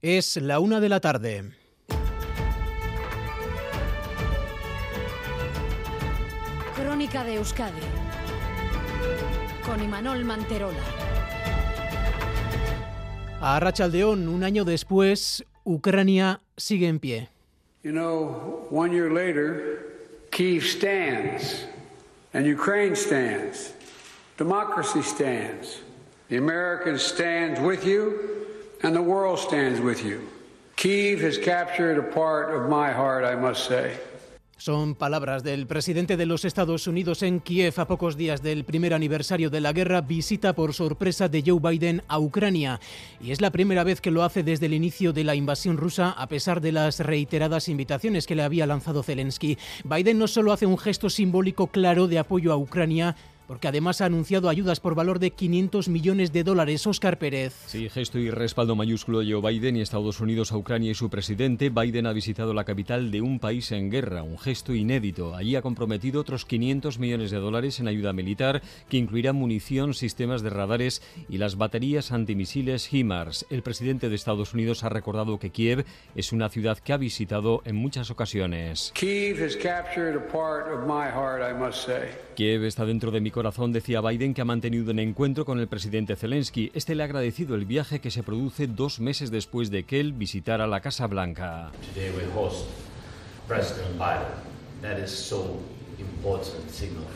Es la una de la tarde. Crónica de Euskadi con Imanol Manterola. A Rachaldeón, un año después, Ucrania sigue en pie. You know, one year later, Kiev stands, and Ukraine stands, democracy stands, the Americans stand with you, and the world stands with you. Kiev has captured a part of my heart, I must say. Son palabras del presidente de los Estados Unidos en Kiev a pocos días del primer aniversario de la guerra, visita por sorpresa de Joe Biden a Ucrania. Y es la primera vez que lo hace desde el inicio de la invasión rusa, a pesar de las reiteradas invitaciones que le había lanzado Zelensky. Biden no solo hace un gesto simbólico claro de apoyo a Ucrania, porque además ha anunciado ayudas por valor de 500 millones de dólares. Oscar Pérez. Sí, gesto y respaldo mayúsculo de Joe Biden y Estados Unidos a Ucrania y su presidente. Biden ha visitado la capital de un país en guerra, un gesto inédito. Allí ha comprometido otros 500 millones de dólares en ayuda militar, que incluirá munición, sistemas de radares y las baterías antimisiles HIMARS. El presidente de Estados Unidos ha recordado que Kiev es una ciudad que ha visitado en muchas ocasiones. Kiev. Kiev está dentro de mi corazón, decía Biden, que ha mantenido un encuentro con el presidente Zelensky. Este le ha agradecido el viaje que se produce dos meses después de que él visitara la Casa Blanca.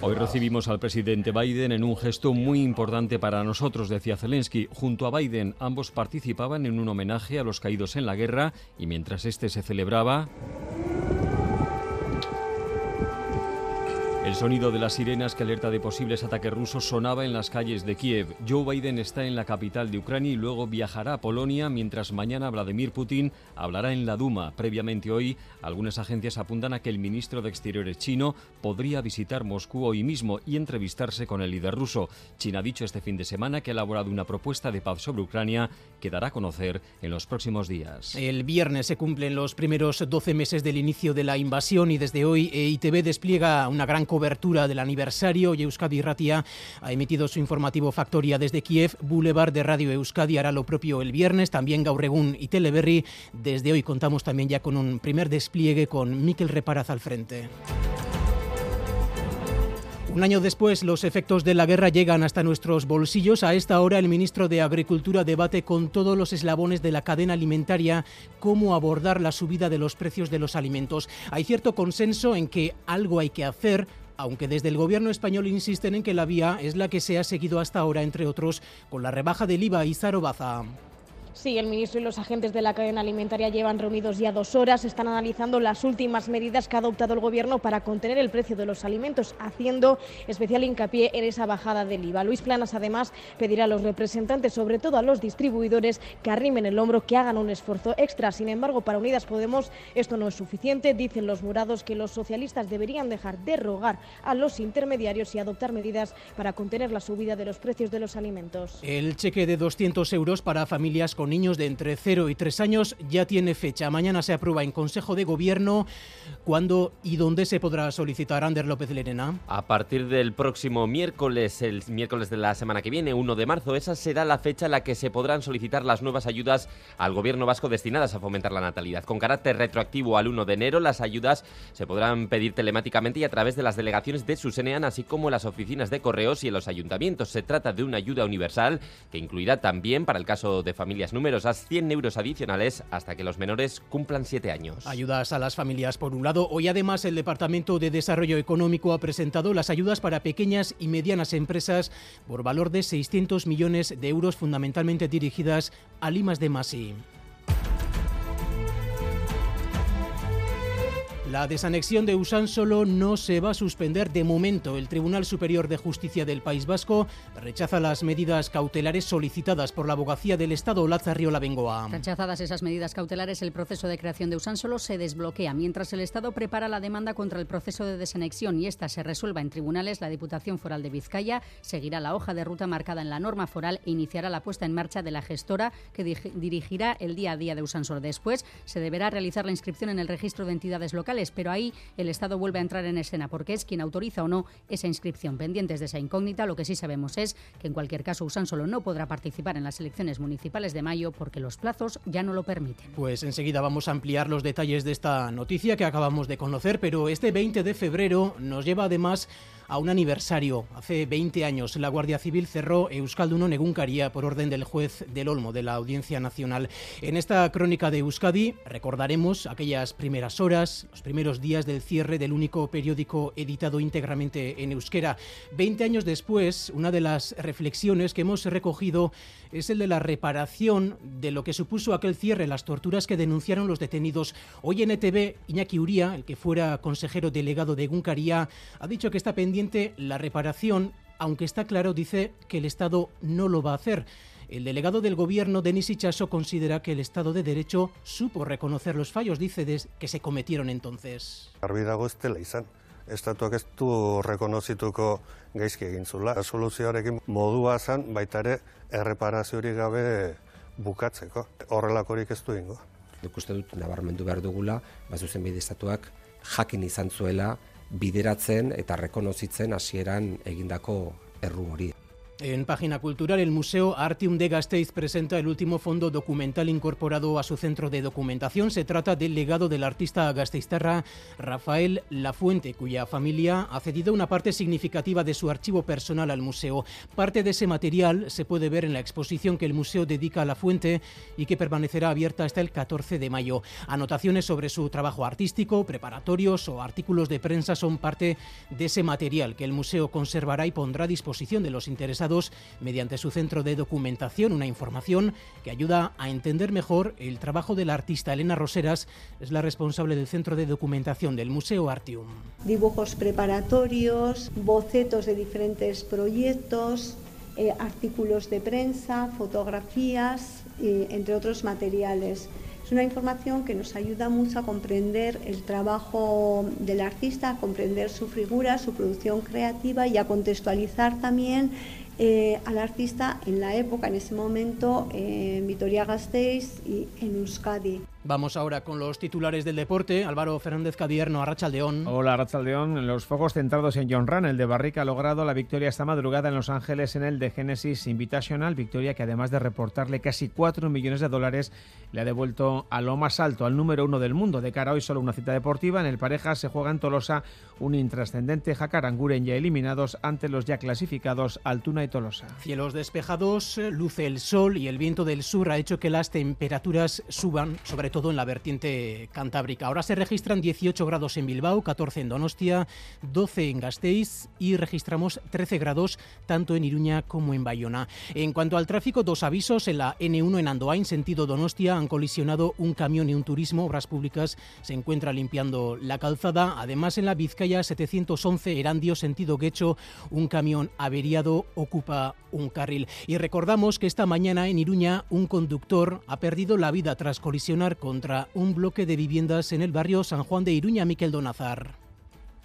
Hoy recibimos al presidente Biden en un gesto muy importante para nosotros, decía Zelensky. Junto a Biden, ambos participaban en un homenaje a los caídos en la guerra y mientras este se celebraba. El sonido de las sirenas que alerta de posibles ataques rusos sonaba en las calles de Kiev. Joe Biden está en la capital de Ucrania y luego viajará a Polonia, mientras mañana Vladimir Putin hablará en la Duma. Previamente hoy, algunas agencias apuntan a que el ministro de Exteriores chino podría visitar Moscú hoy mismo y entrevistarse con el líder ruso. China ha dicho este fin de semana que ha elaborado una propuesta de paz sobre Ucrania que dará a conocer en los próximos días. El viernes se cumplen los primeros 12 meses del inicio de la invasión y desde hoy EITB despliega una gran cobertura del aniversario y Euskadi Ratia ha emitido su informativo Factoria desde Kiev. Boulevard de Radio Euskadi hará lo propio el viernes, también Gauregún y Teleberry. Desde hoy contamos también ya con un primer despliegue con Miquel Reparaz al frente. Un año después, los efectos de la guerra llegan hasta nuestros bolsillos. A esta hora, el ministro de Agricultura debate con todos los eslabones de la cadena alimentaria cómo abordar la subida de los precios de los alimentos. Hay cierto consenso en que algo hay que hacer aunque desde el gobierno español insisten en que la vía es la que se ha seguido hasta ahora, entre otros, con la rebaja del IVA y Zarobaza. Sí, el ministro y los agentes de la cadena alimentaria llevan reunidos ya dos horas. Están analizando las últimas medidas que ha adoptado el Gobierno para contener el precio de los alimentos, haciendo especial hincapié en esa bajada del IVA. Luis Planas, además, pedirá a los representantes, sobre todo a los distribuidores, que arrimen el hombro, que hagan un esfuerzo extra. Sin embargo, para Unidas Podemos esto no es suficiente. Dicen los murados que los socialistas deberían dejar de rogar a los intermediarios y adoptar medidas para contener la subida de los precios de los alimentos. El cheque de 200 euros para familias con niños de entre 0 y 3 años ya tiene fecha. Mañana se aprueba en Consejo de Gobierno. ¿Cuándo y dónde se podrá solicitar Ander López Lerena? A partir del próximo miércoles, el miércoles de la semana que viene, 1 de marzo, esa será la fecha en la que se podrán solicitar las nuevas ayudas al Gobierno vasco destinadas a fomentar la natalidad. Con carácter retroactivo al 1 de enero, las ayudas se podrán pedir telemáticamente y a través de las delegaciones de Susenean, así como las oficinas de correos y en los ayuntamientos. Se trata de una ayuda universal que incluirá también, para el caso de familias numerosas, 100 euros adicionales hasta que los menores cumplan 7 años. Ayudas a las familias por un lado. Hoy además el Departamento de Desarrollo Económico ha presentado las ayudas para pequeñas y medianas empresas por valor de 600 millones de euros fundamentalmente dirigidas a Limas de Masi. La desanexión de Usánsolo no se va a suspender de momento. El Tribunal Superior de Justicia del País Vasco rechaza las medidas cautelares solicitadas por la abogacía del Estado Lazarriola Bengoa. Rechazadas esas medidas cautelares, el proceso de creación de Usánsolo se desbloquea. Mientras el Estado prepara la demanda contra el proceso de desanexión y esta se resuelva en tribunales, la Diputación Foral de Vizcaya seguirá la hoja de ruta marcada en la norma foral e iniciará la puesta en marcha de la gestora que dirigirá el día a día de Usánsolo. Después se deberá realizar la inscripción en el registro de entidades locales pero ahí el Estado vuelve a entrar en escena porque es quien autoriza o no esa inscripción. Pendientes de esa incógnita, lo que sí sabemos es que en cualquier caso Usánsolo no podrá participar en las elecciones municipales de mayo porque los plazos ya no lo permiten. Pues enseguida vamos a ampliar los detalles de esta noticia que acabamos de conocer, pero este 20 de febrero nos lleva además a un aniversario. Hace 20 años la Guardia Civil cerró Euskalduno Neguncaría por orden del juez del Olmo de la Audiencia Nacional. En esta crónica de Euskadi recordaremos aquellas primeras horas, los primeros días del cierre del único periódico editado íntegramente en euskera. 20 años después, una de las reflexiones que hemos recogido es el de la reparación de lo que supuso aquel cierre, las torturas que denunciaron los detenidos. Hoy en ETV, Iñaki Uría, el que fuera consejero delegado de Guncaría, ha dicho que está pendiente la reparación, aunque está claro, dice, que el Estado no lo va a hacer. El delegado del gobierno, Denis Ichaso, considera que el Estado de Derecho supo reconocer los fallos, dice, que se cometieron entonces. estatuak ez du rekonozituko gaizki egin zula. Soluzioarekin modua zan, baita ere, erreparaziorik gabe bukatzeko. Horrelakorik ez du ingo. Nik uste dut, nabarmendu behar dugula, bazuzen bide estatuak jakin izan zuela bideratzen eta rekonozitzen hasieran egindako erru hori. En página cultural, el Museo Artium de Gasteiz presenta el último fondo documental incorporado a su centro de documentación. Se trata del legado del artista gasteiztarra Rafael Lafuente, cuya familia ha cedido una parte significativa de su archivo personal al museo. Parte de ese material se puede ver en la exposición que el museo dedica a Lafuente y que permanecerá abierta hasta el 14 de mayo. Anotaciones sobre su trabajo artístico, preparatorios o artículos de prensa son parte de ese material que el museo conservará y pondrá a disposición de los interesados mediante su centro de documentación, una información que ayuda a entender mejor el trabajo del artista. Elena Roseras es la responsable del centro de documentación del Museo Artium. Dibujos preparatorios, bocetos de diferentes proyectos, eh, artículos de prensa, fotografías, entre otros materiales. Es una información que nos ayuda mucho a comprender el trabajo del artista, a comprender su figura, su producción creativa y a contextualizar también eh, al artista en la época, en ese momento, en Vitoria-Gasteiz y en Euskadi. Vamos ahora con los titulares del deporte. Álvaro Fernández Cadierno, Arrachaldeón. Hola, Arrachaldeón. Los focos centrados en John Run. El de Barrica ha logrado la victoria esta madrugada en Los Ángeles en el de Genesis Invitational. Victoria que además de reportarle casi 4 millones de dólares, le ha devuelto a lo más alto, al número uno del mundo. De cara a hoy solo una cita deportiva. En el pareja se juega en Tolosa un intrascendente Jacaranguren ya eliminados ante los ya clasificados Altuna y Tolosa. Cielos despejados, luce el sol y el viento del sur ha hecho que las temperaturas suban, sobre todo en la vertiente cantábrica. Ahora se registran 18 grados en Bilbao, 14 en Donostia, 12 en Gasteiz y registramos 13 grados tanto en Iruña como en Bayona. En cuanto al tráfico, dos avisos. En la N1 en Andoain, sentido Donostia, han colisionado un camión y un turismo. Obras Públicas se encuentra limpiando la calzada. Además, en la Vizcaya 711 Erandio, sentido Guecho, un camión averiado ocupa un carril. Y recordamos que esta mañana en Iruña un conductor ha perdido la vida tras colisionar contra un bloque de viviendas en el barrio San Juan de Iruña, Miquel Donazar.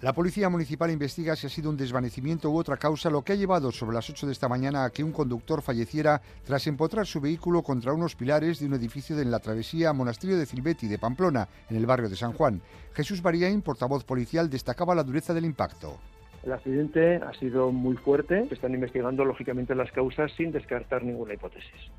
La Policía Municipal investiga si ha sido un desvanecimiento u otra causa lo que ha llevado sobre las 8 de esta mañana a que un conductor falleciera tras empotrar su vehículo contra unos pilares de un edificio de la travesía Monasterio de Cilbeti de Pamplona, en el barrio de San Juan. Jesús Bariain, portavoz policial, destacaba la dureza del impacto. El accidente ha sido muy fuerte. Están investigando, lógicamente, las causas sin descartar ninguna hipótesis.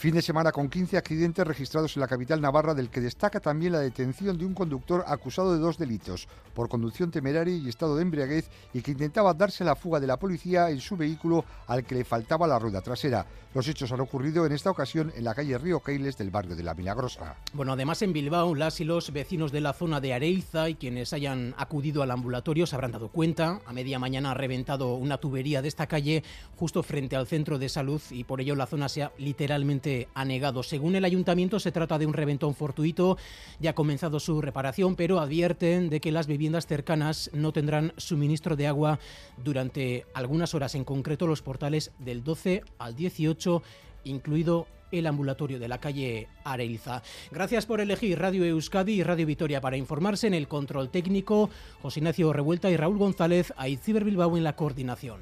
Fin de semana con 15 accidentes registrados en la capital navarra, del que destaca también la detención de un conductor acusado de dos delitos, por conducción temeraria y estado de embriaguez, y que intentaba darse la fuga de la policía en su vehículo al que le faltaba la rueda trasera. Los hechos han ocurrido en esta ocasión en la calle Río Keiles del barrio de La Milagrosa. Bueno, además en Bilbao, las y los vecinos de la zona de Areiza y quienes hayan acudido al ambulatorio se habrán dado cuenta. A media mañana ha reventado una tubería de esta calle justo frente al centro de salud y por ello la zona se ha literalmente anegado. Según el ayuntamiento, se trata de un reventón fortuito. Ya ha comenzado su reparación, pero advierten de que las viviendas cercanas no tendrán suministro de agua durante algunas horas, en concreto los portales del 12 al 18, incluido el ambulatorio de la calle Areilza. Gracias por elegir Radio Euskadi y Radio Vitoria para informarse en el control técnico. José Ignacio Revuelta y Raúl González, a Ciber Bilbao en la coordinación.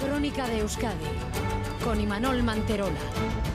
Crónica de Euskadi con Imanol Manterola.